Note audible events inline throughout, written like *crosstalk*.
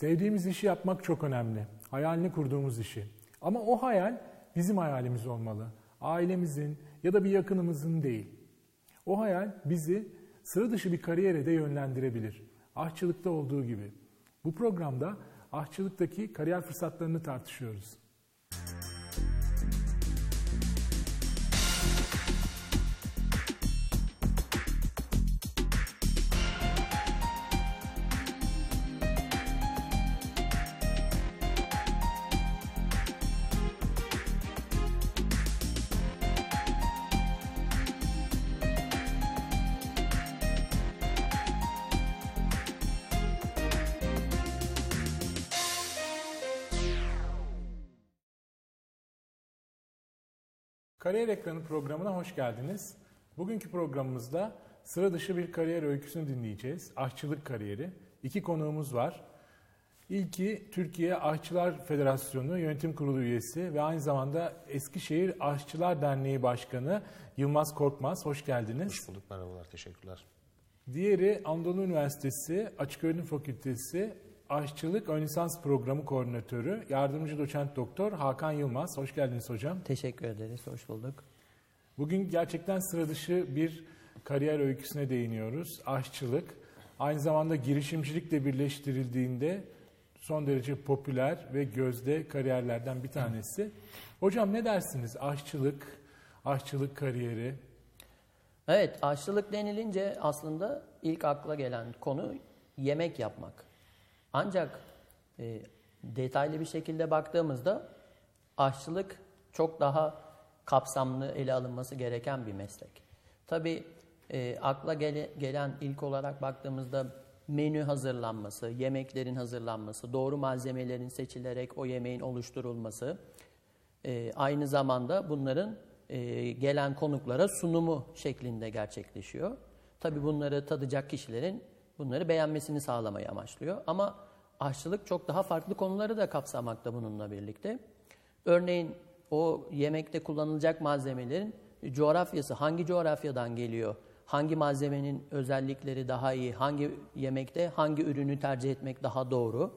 Sevdiğimiz işi yapmak çok önemli. Hayalini kurduğumuz işi. Ama o hayal bizim hayalimiz olmalı. Ailemizin ya da bir yakınımızın değil. O hayal bizi sıra dışı bir kariyere de yönlendirebilir. Aşçılıkta olduğu gibi. Bu programda aşçılıktaki kariyer fırsatlarını tartışıyoruz. Kariyer Ekranı programına hoş geldiniz. Bugünkü programımızda sıra dışı bir kariyer öyküsünü dinleyeceğiz. Aşçılık kariyeri. İki konuğumuz var. İlki Türkiye Aşçılar Federasyonu Yönetim Kurulu üyesi ve aynı zamanda Eskişehir Aşçılar Derneği Başkanı Yılmaz Korkmaz. Hoş geldiniz. Hoş bulduk, merhabalar, teşekkürler. Diğeri Anadolu Üniversitesi Açık Öğretim Fakültesi Aşçılık Ön Lisans Programı Koordinatörü, Yardımcı Doçent Doktor Hakan Yılmaz. Hoş geldiniz hocam. Teşekkür ederiz, hoş bulduk. Bugün gerçekten sıra dışı bir kariyer öyküsüne değiniyoruz. Aşçılık, aynı zamanda girişimcilikle birleştirildiğinde son derece popüler ve gözde kariyerlerden bir tanesi. Hocam ne dersiniz? Aşçılık, aşçılık kariyeri. Evet, aşçılık denilince aslında ilk akla gelen konu yemek yapmak. Ancak e, detaylı bir şekilde baktığımızda aşçılık çok daha kapsamlı ele alınması gereken bir meslek. Tabi e, akla gele, gelen ilk olarak baktığımızda menü hazırlanması, yemeklerin hazırlanması, doğru malzemelerin seçilerek o yemeğin oluşturulması, e, aynı zamanda bunların e, gelen konuklara sunumu şeklinde gerçekleşiyor. Tabi bunları tadacak kişilerin bunları beğenmesini sağlamayı amaçlıyor. Ama aşçılık çok daha farklı konuları da kapsamakta bununla birlikte. Örneğin o yemekte kullanılacak malzemelerin coğrafyası hangi coğrafyadan geliyor? Hangi malzemenin özellikleri daha iyi? Hangi yemekte hangi ürünü tercih etmek daha doğru?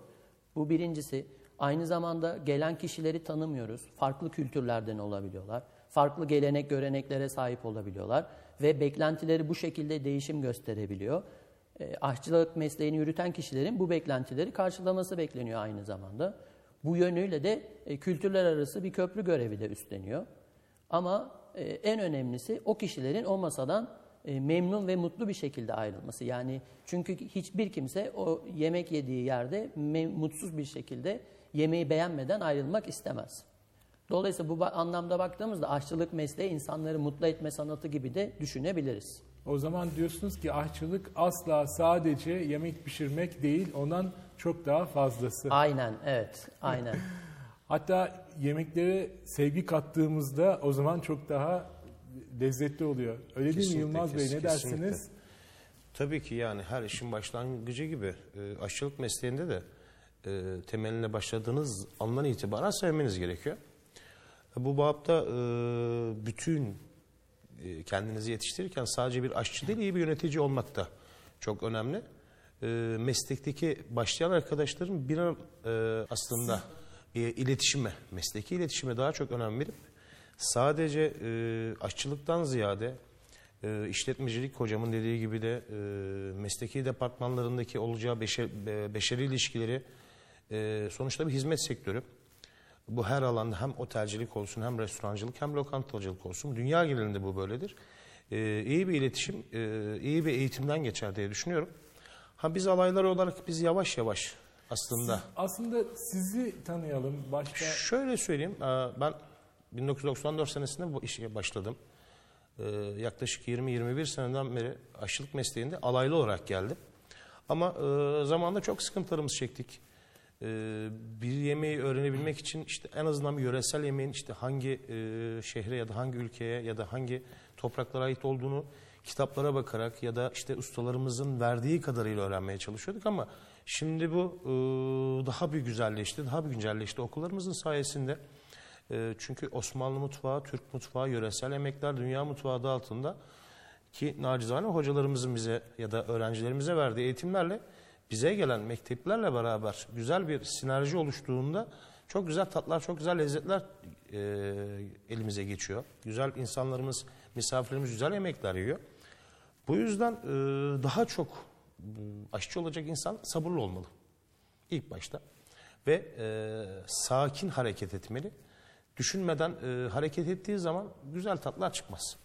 Bu birincisi. Aynı zamanda gelen kişileri tanımıyoruz. Farklı kültürlerden olabiliyorlar. Farklı gelenek göreneklere sahip olabiliyorlar. Ve beklentileri bu şekilde değişim gösterebiliyor. E, aşçılık mesleğini yürüten kişilerin bu beklentileri karşılaması bekleniyor aynı zamanda. Bu yönüyle de e, kültürler arası bir köprü görevi de üstleniyor. Ama e, en önemlisi o kişilerin o masadan e, memnun ve mutlu bir şekilde ayrılması. Yani çünkü hiçbir kimse o yemek yediği yerde mutsuz bir şekilde yemeği beğenmeden ayrılmak istemez. Dolayısıyla bu anlamda baktığımızda aşçılık mesleği insanları mutlu etme sanatı gibi de düşünebiliriz. O zaman diyorsunuz ki aşçılık asla sadece yemek pişirmek değil, ondan çok daha fazlası. Aynen, evet, aynen. *laughs* Hatta yemeklere sevgi kattığımızda o zaman çok daha lezzetli oluyor. Öyle kesinlikle, değil mi Yılmaz Bey? Ne dersiniz? Tabii ki yani her işin başlangıcı gibi e, aşçılık mesleğinde de e, temeline başladığınız andan itibaren sevmeniz gerekiyor. Bu babda e, bütün e, kendinizi yetiştirirken sadece bir aşçı değil iyi bir yönetici olmak da çok önemli. E, meslekteki başlayan arkadaşların bir an e, aslında iletişime, mesleki iletişime daha çok önem verip sadece aşçılıktan ziyade işletmecilik hocamın dediği gibi de mesleki departmanlarındaki olacağı beşer, beşeri ilişkileri sonuçta bir hizmet sektörü. Bu her alanda hem otelcilik olsun hem restorancılık hem lokantacılık olsun. Dünya genelinde bu böyledir. Ee, iyi bir iletişim, e, iyi bir eğitimden geçer diye düşünüyorum. Ha biz alaylar olarak biz yavaş yavaş aslında. Siz, aslında sizi tanıyalım başka. Şöyle söyleyeyim ben 1994 senesinde bu işe başladım. Ee, yaklaşık 20-21 seneden beri aşçılık mesleğinde alaylı olarak geldim. Ama e, zamanında çok sıkıntılarımız çektik. Ee, bir yemeği öğrenebilmek için işte en azından bir yöresel yemeğin işte hangi e, şehre ya da hangi ülkeye ya da hangi topraklara ait olduğunu kitaplara bakarak ya da işte ustalarımızın verdiği kadarıyla öğrenmeye çalışıyorduk ama şimdi bu e, daha bir güzelleşti, daha bir güncelleşti okullarımızın sayesinde. E, çünkü Osmanlı mutfağı, Türk mutfağı, yöresel yemekler dünya mutfağı adı altında ki nacizane hocalarımızın bize ya da öğrencilerimize verdiği eğitimlerle bize gelen mekteplerle beraber güzel bir sinerji oluştuğunda çok güzel tatlar, çok güzel lezzetler e, elimize geçiyor. Güzel insanlarımız, misafirlerimiz güzel yemekler yiyor. Bu yüzden e, daha çok e, aşçı olacak insan sabırlı olmalı. İlk başta. Ve e, sakin hareket etmeli. Düşünmeden e, hareket ettiği zaman güzel tatlar çıkmaz.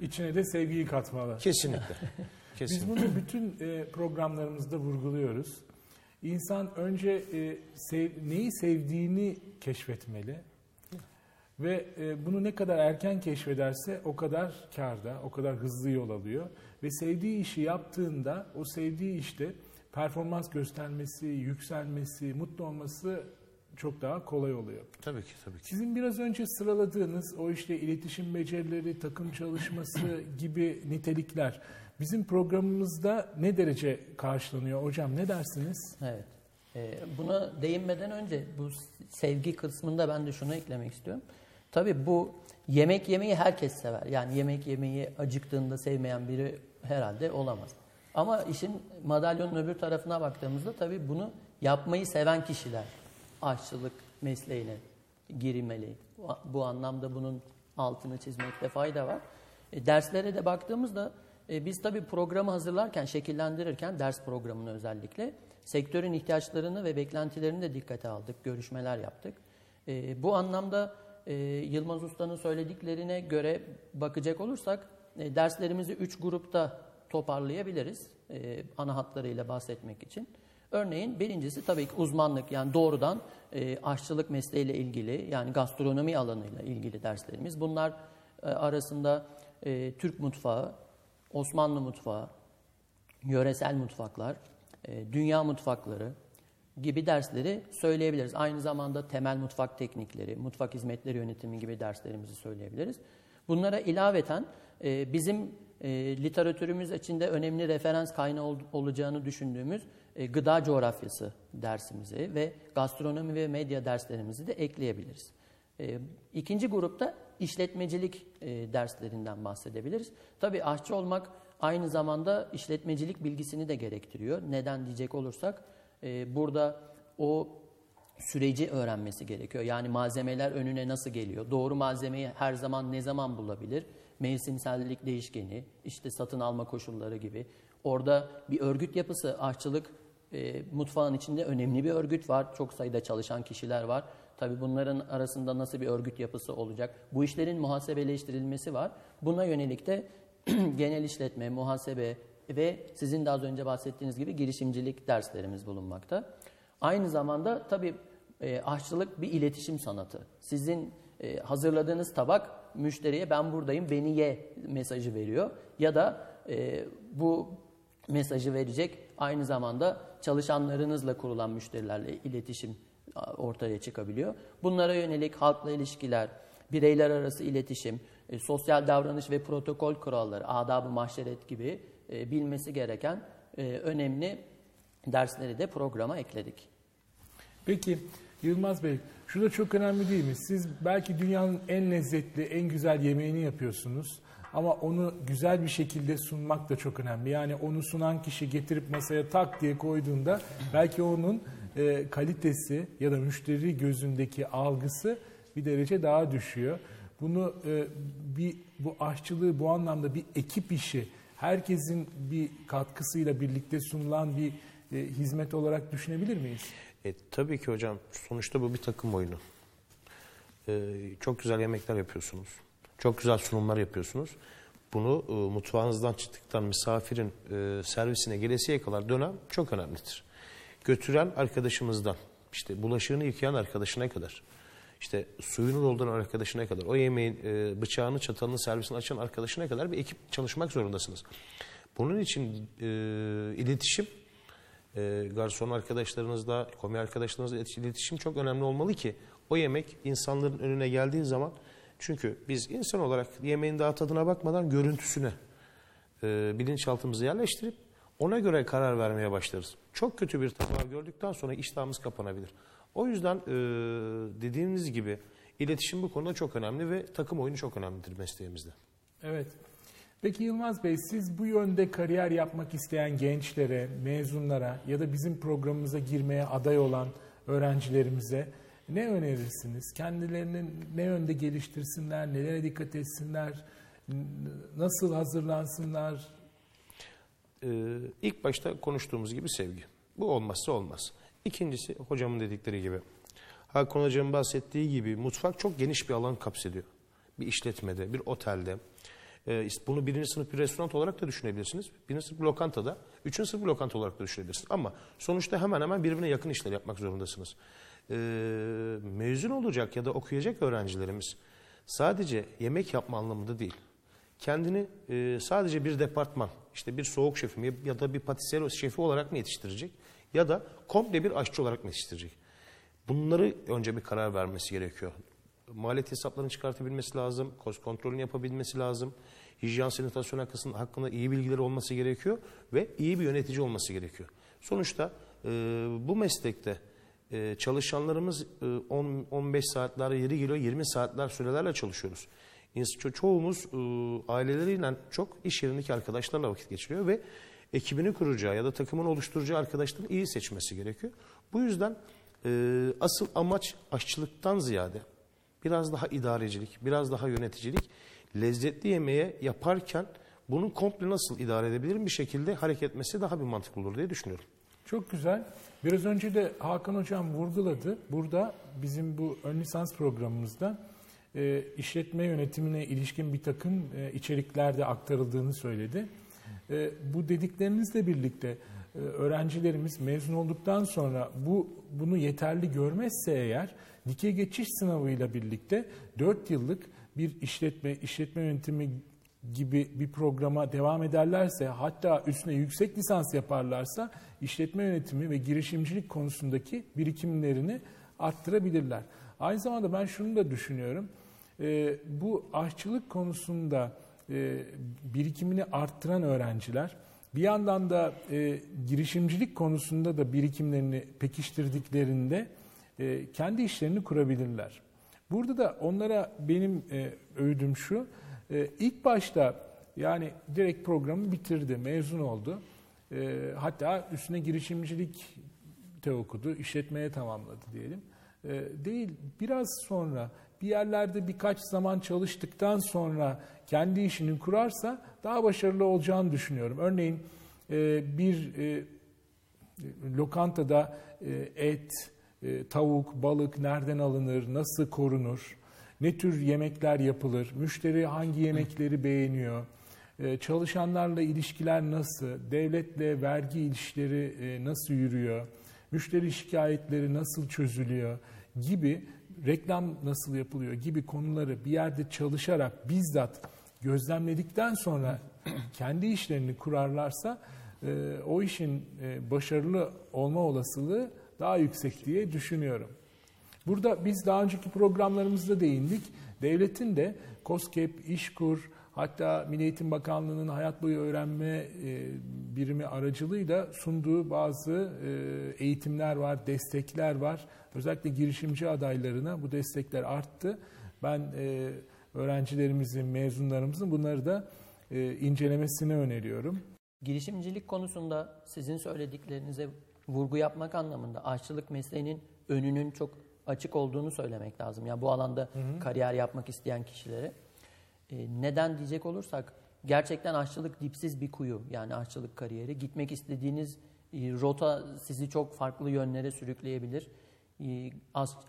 İçine de sevgiyi katmalı. Kesinlikle. *laughs* Biz Kesinlikle. bunu bütün e, programlarımızda vurguluyoruz. İnsan önce e, sev- neyi sevdiğini keşfetmeli ve e, bunu ne kadar erken keşfederse o kadar karda, o kadar hızlı yol alıyor ve sevdiği işi yaptığında o sevdiği işte performans göstermesi, yükselmesi, mutlu olması çok daha kolay oluyor. Tabii ki tabii ki. Sizin biraz önce sıraladığınız o işte iletişim becerileri, takım çalışması gibi nitelikler bizim programımızda ne derece karşılanıyor hocam ne dersiniz? Evet. Ee, buna değinmeden önce bu sevgi kısmında ben de şunu eklemek istiyorum. Tabii bu yemek yemeyi herkes sever. Yani yemek yemeyi acıktığında sevmeyen biri herhalde olamaz. Ama işin madalyonun öbür tarafına baktığımızda tabii bunu yapmayı seven kişiler aşçılık mesleğine girmeli. Bu, bu anlamda bunun altını çizmekte fayda var. E, derslere de baktığımızda e, biz tabii programı hazırlarken, şekillendirirken ders programını özellikle sektörün ihtiyaçlarını ve beklentilerini de dikkate aldık, görüşmeler yaptık. E, bu anlamda e, Yılmaz Usta'nın söylediklerine göre bakacak olursak e, derslerimizi üç grupta toparlayabiliriz e, ana hatlarıyla bahsetmek için. Örneğin birincisi tabii ki uzmanlık yani doğrudan e, aşçılık mesleğiyle ilgili yani gastronomi alanıyla ilgili derslerimiz. Bunlar e, arasında e, Türk mutfağı, Osmanlı mutfağı, yöresel mutfaklar, e, dünya mutfakları gibi dersleri söyleyebiliriz. Aynı zamanda temel mutfak teknikleri, mutfak hizmetleri yönetimi gibi derslerimizi söyleyebiliriz. Bunlara ilaveten e, bizim e, literatürümüz içinde önemli referans kaynağı ol, olacağını düşündüğümüz gıda coğrafyası dersimizi ve gastronomi ve medya derslerimizi de ekleyebiliriz. İkinci grupta işletmecilik e, derslerinden bahsedebiliriz. Tabii aşçı olmak aynı zamanda işletmecilik bilgisini de gerektiriyor. Neden diyecek olursak e, burada o süreci öğrenmesi gerekiyor. Yani malzemeler önüne nasıl geliyor? Doğru malzemeyi her zaman ne zaman bulabilir? Mevsimsellik değişkeni, işte satın alma koşulları gibi. Orada bir örgüt yapısı, aşçılık e, mutfağın içinde önemli bir örgüt var. Çok sayıda çalışan kişiler var. Tabii bunların arasında nasıl bir örgüt yapısı olacak? Bu işlerin muhasebeleştirilmesi var. Buna yönelik de *clears throat* genel işletme, muhasebe ve sizin de az önce bahsettiğiniz gibi girişimcilik derslerimiz bulunmakta. Aynı zamanda tabii e, aşçılık bir iletişim sanatı. Sizin e, hazırladığınız tabak müşteriye ben buradayım beni ye mesajı veriyor. Ya da e, bu mesajı verecek aynı zamanda çalışanlarınızla kurulan müşterilerle iletişim ortaya çıkabiliyor. Bunlara yönelik halkla ilişkiler, bireyler arası iletişim, e, sosyal davranış ve protokol kuralları, adab-ı mahşeret gibi e, bilmesi gereken e, önemli dersleri de programa ekledik. Peki Yılmaz Bey, şu da çok önemli değil mi? Siz belki dünyanın en lezzetli, en güzel yemeğini yapıyorsunuz. Ama onu güzel bir şekilde sunmak da çok önemli. Yani onu sunan kişi getirip masaya tak diye koyduğunda belki onun e, kalitesi ya da müşteri gözündeki algısı bir derece daha düşüyor. Bunu e, bir bu aşçılığı bu anlamda bir ekip işi, herkesin bir katkısıyla birlikte sunulan bir e, hizmet olarak düşünebilir miyiz? E, tabii ki hocam. Sonuçta bu bir takım oyunu. E, çok güzel yemekler yapıyorsunuz. Çok güzel sunumlar yapıyorsunuz. Bunu e, mutfağınızdan çıktıktan misafirin e, servisine gelesiye kadar dönem çok önemlidir. Götüren arkadaşımızdan, işte bulaşığını yıkayan arkadaşına kadar, işte suyunu dolduran arkadaşına kadar, o yemeğin e, bıçağını, çatalını, servisini açan arkadaşına kadar bir ekip çalışmak zorundasınız. Bunun için e, iletişim, e, garson arkadaşlarınızla, komi arkadaşlarınızla iletişim çok önemli olmalı ki o yemek insanların önüne geldiği zaman çünkü biz insan olarak yemeğin daha tadına bakmadan görüntüsüne e, bilinçaltımızı yerleştirip ona göre karar vermeye başlarız. Çok kötü bir tabağı gördükten sonra iştahımız kapanabilir. O yüzden e, dediğimiz gibi iletişim bu konuda çok önemli ve takım oyunu çok önemlidir mesleğimizde. Evet. Peki Yılmaz Bey siz bu yönde kariyer yapmak isteyen gençlere, mezunlara ya da bizim programımıza girmeye aday olan öğrencilerimize ne önerirsiniz? Kendilerini ne yönde geliştirsinler, nelere dikkat etsinler, nasıl hazırlansınlar? Ee, ilk başta konuştuğumuz gibi sevgi. Bu olmazsa olmaz. İkincisi hocamın dedikleri gibi. Hakan hocamın bahsettiği gibi mutfak çok geniş bir alan kapsediyor. Bir işletmede, bir otelde. Ee, bunu birinci sınıf bir restoran olarak da düşünebilirsiniz. Birinci sınıf bir lokantada, üçüncü sınıf bir lokanta olarak da düşünebilirsiniz. Ama sonuçta hemen hemen birbirine yakın işler yapmak zorundasınız. Ee, mezun olacak ya da okuyacak öğrencilerimiz sadece yemek yapma anlamında değil. Kendini e, sadece bir departman, işte bir soğuk şefi mi ya da bir patisserie şefi olarak mı yetiştirecek? Ya da komple bir aşçı olarak mı yetiştirecek? Bunları önce bir karar vermesi gerekiyor. Maliyet hesaplarını çıkartabilmesi lazım, kost kontrolünü yapabilmesi lazım. Hijyen sanitasyon hakkında iyi bilgileri olması gerekiyor ve iyi bir yönetici olması gerekiyor. Sonuçta e, bu meslekte e, çalışanlarımız e, 10, 15 saatler, yeri geliyor 20 saatler sürelerle çalışıyoruz. Ço çoğumuz e, aileleriyle çok iş yerindeki arkadaşlarla vakit geçiriyor ve ekibini kuracağı ya da takımını oluşturacağı arkadaşların iyi seçmesi gerekiyor. Bu yüzden e, asıl amaç aşçılıktan ziyade biraz daha idarecilik, biraz daha yöneticilik, lezzetli yemeğe yaparken bunun komple nasıl idare edebilirim bir şekilde hareket etmesi daha bir mantıklı olur diye düşünüyorum. Çok güzel. Biraz önce de Hakan Hocam vurguladı. Burada bizim bu ön lisans programımızda e, işletme yönetimine ilişkin bir takım e, içerikler de aktarıldığını söyledi. E, bu dediklerinizle birlikte e, öğrencilerimiz mezun olduktan sonra bu bunu yeterli görmezse eğer dikey geçiş sınavıyla birlikte 4 yıllık bir işletme, işletme yönetimi gibi bir programa devam ederlerse hatta üstüne yüksek lisans yaparlarsa işletme yönetimi ve girişimcilik konusundaki birikimlerini arttırabilirler. Aynı zamanda ben şunu da düşünüyorum. E, bu aşçılık konusunda e, birikimini arttıran öğrenciler bir yandan da e, girişimcilik konusunda da birikimlerini pekiştirdiklerinde e, kendi işlerini kurabilirler. Burada da onlara benim e, öğüdüm şu, e, ilk başta yani direkt programı bitirdi, mezun oldu. E, hatta üstüne girişimcilik de okudu, işletmeye tamamladı diyelim. E, değil, biraz sonra bir yerlerde birkaç zaman çalıştıktan sonra kendi işini kurarsa daha başarılı olacağını düşünüyorum. Örneğin e, bir e, lokantada e, et, tavuk, balık nereden alınır, nasıl korunur, ne tür yemekler yapılır, müşteri hangi yemekleri beğeniyor, çalışanlarla ilişkiler nasıl, devletle vergi ilişkileri nasıl yürüyor, müşteri şikayetleri nasıl çözülüyor gibi reklam nasıl yapılıyor gibi konuları bir yerde çalışarak bizzat gözlemledikten sonra kendi işlerini kurarlarsa e, o işin e, başarılı olma olasılığı daha yüksek diye düşünüyorum. Burada biz daha önceki programlarımızda değindik. Devletin de COSGAP, İşkur, hatta Milli Eğitim Bakanlığı'nın hayat boyu öğrenme e, birimi aracılığıyla sunduğu bazı e, eğitimler var, destekler var. Özellikle girişimci adaylarına bu destekler arttı. Ben e, öğrencilerimizin, mezunlarımızın bunları da incelemesini öneriyorum. Girişimcilik konusunda sizin söylediklerinize vurgu yapmak anlamında aşçılık mesleğinin önünün çok açık olduğunu söylemek lazım. Yani bu alanda hı hı. kariyer yapmak isteyen kişilere. E, neden diyecek olursak gerçekten aşçılık dipsiz bir kuyu. Yani aşçılık kariyeri. Gitmek istediğiniz e, rota sizi çok farklı yönlere sürükleyebilir. E,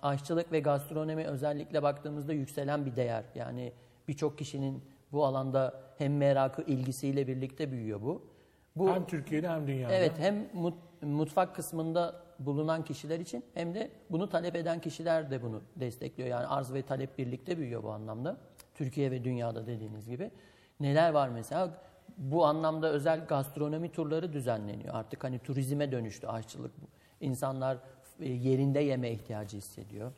aşçılık ve gastronomi özellikle baktığımızda yükselen bir değer. Yani birçok kişinin bu alanda hem merakı, ilgisiyle birlikte büyüyor bu. bu hem Türkiye'de hem dünyada. Evet, hem mutfak kısmında bulunan kişiler için hem de bunu talep eden kişiler de bunu destekliyor. Yani arz ve talep birlikte büyüyor bu anlamda. Türkiye ve dünyada dediğiniz gibi. Neler var mesela? Bu anlamda özel gastronomi turları düzenleniyor. Artık hani turizme dönüştü aşçılık. İnsanlar e, yerinde yeme ihtiyacı hissediyor.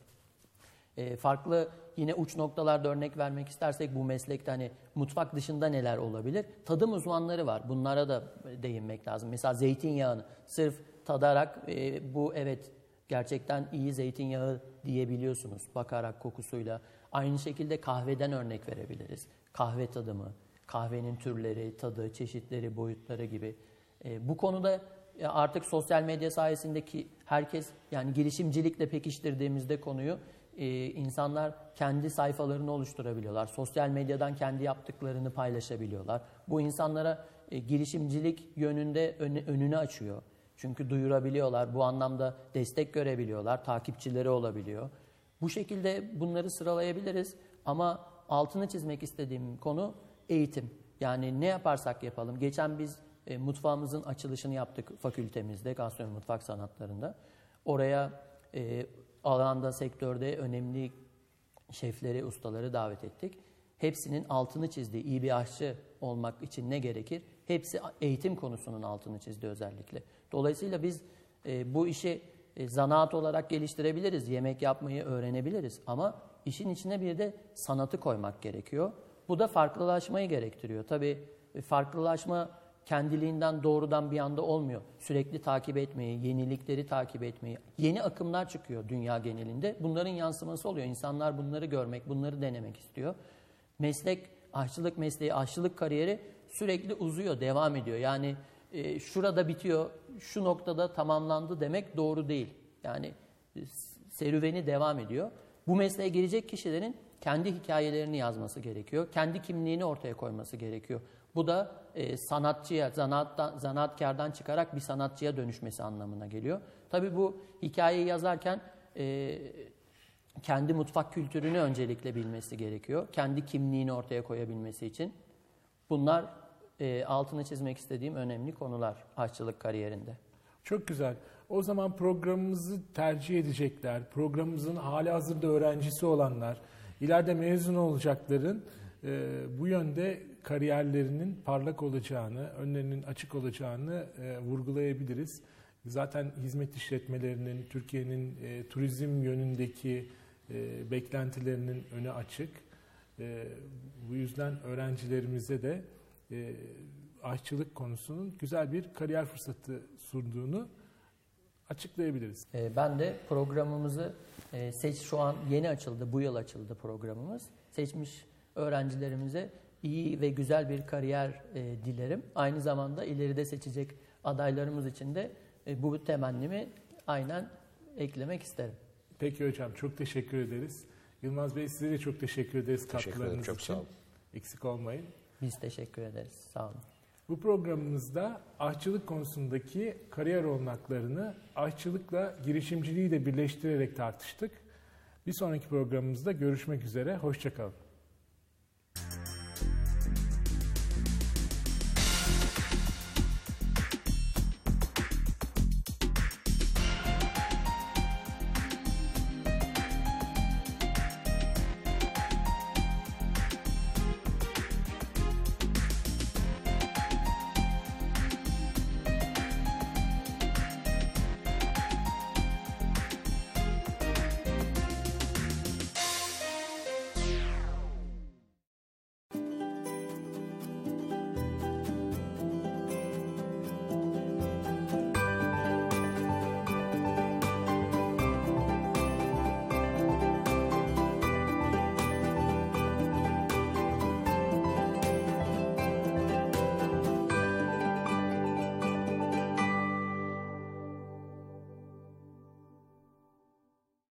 E, farklı yine uç noktalarda örnek vermek istersek bu meslekte hani mutfak dışında neler olabilir? Tadım uzmanları var. Bunlara da değinmek lazım. Mesela zeytinyağını sırf tadarak e, bu evet gerçekten iyi zeytinyağı diyebiliyorsunuz bakarak kokusuyla. Aynı şekilde kahveden örnek verebiliriz. Kahve tadımı, kahvenin türleri, tadı, çeşitleri, boyutları gibi. E, bu konuda e, artık sosyal medya sayesindeki herkes yani girişimcilikle pekiştirdiğimizde konuyu e, insanlar kendi sayfalarını oluşturabiliyorlar. Sosyal medyadan kendi yaptıklarını paylaşabiliyorlar. Bu insanlara e, girişimcilik yönünde ön- önünü açıyor. Çünkü duyurabiliyorlar, bu anlamda destek görebiliyorlar, takipçileri olabiliyor. Bu şekilde bunları sıralayabiliriz ama altını çizmek istediğim konu eğitim. Yani ne yaparsak yapalım. Geçen biz e, mutfağımızın açılışını yaptık fakültemizde, gastronomi mutfak sanatlarında. Oraya e, alanda, sektörde önemli şefleri, ustaları davet ettik. Hepsinin altını çizdiği, iyi bir aşçı olmak için ne gerekir? Hepsi eğitim konusunun altını çizdi özellikle. Dolayısıyla biz e, bu işi e, zanaat olarak geliştirebiliriz, yemek yapmayı öğrenebiliriz ama işin içine bir de sanatı koymak gerekiyor. Bu da farklılaşmayı gerektiriyor. Tabii e, farklılaşma kendiliğinden doğrudan bir anda olmuyor. Sürekli takip etmeyi, yenilikleri takip etmeyi, yeni akımlar çıkıyor dünya genelinde. Bunların yansıması oluyor. İnsanlar bunları görmek, bunları denemek istiyor. Meslek, aşçılık mesleği, aşçılık kariyeri sürekli uzuyor, devam ediyor. Yani e, şurada bitiyor, şu noktada tamamlandı demek doğru değil. Yani e, serüveni devam ediyor. Bu mesleğe girecek kişilerin kendi hikayelerini yazması gerekiyor. Kendi kimliğini ortaya koyması gerekiyor. Bu da e, sanatçıya, zanaattan, zanaatkardan çıkarak bir sanatçıya dönüşmesi anlamına geliyor. Tabii bu hikayeyi yazarken e, kendi mutfak kültürünü öncelikle bilmesi gerekiyor. Kendi kimliğini ortaya koyabilmesi için. Bunlar e, altını çizmek istediğim önemli konular aşçılık kariyerinde. Çok güzel. O zaman programımızı tercih edecekler, programımızın hali hazırda öğrencisi olanlar, ileride mezun olacakların e, bu yönde kariyerlerinin parlak olacağını, önlerinin açık olacağını e, vurgulayabiliriz. Zaten hizmet işletmelerinin, Türkiye'nin e, turizm yönündeki e, beklentilerinin önü açık. E, bu yüzden öğrencilerimize de e, aşçılık konusunun güzel bir kariyer fırsatı sunduğunu açıklayabiliriz. E, ben de programımızı e, seç şu an yeni açıldı, bu yıl açıldı programımız. Seçmiş öğrencilerimize iyi ve güzel bir kariyer e, dilerim. Aynı zamanda ileride seçecek adaylarımız için de e, bu temennimi aynen eklemek isterim. Peki hocam çok teşekkür ederiz. Yılmaz Bey size de çok teşekkür ederiz Teşekkür ederim, katkılarınız çok için. sağ olun. Eksik olmayın. Biz teşekkür ederiz. Sağ olun. Bu programımızda aşçılık konusundaki kariyer olanaklarını aşçılıkla girişimciliği de birleştirerek tartıştık. Bir sonraki programımızda görüşmek üzere. Hoşçakalın.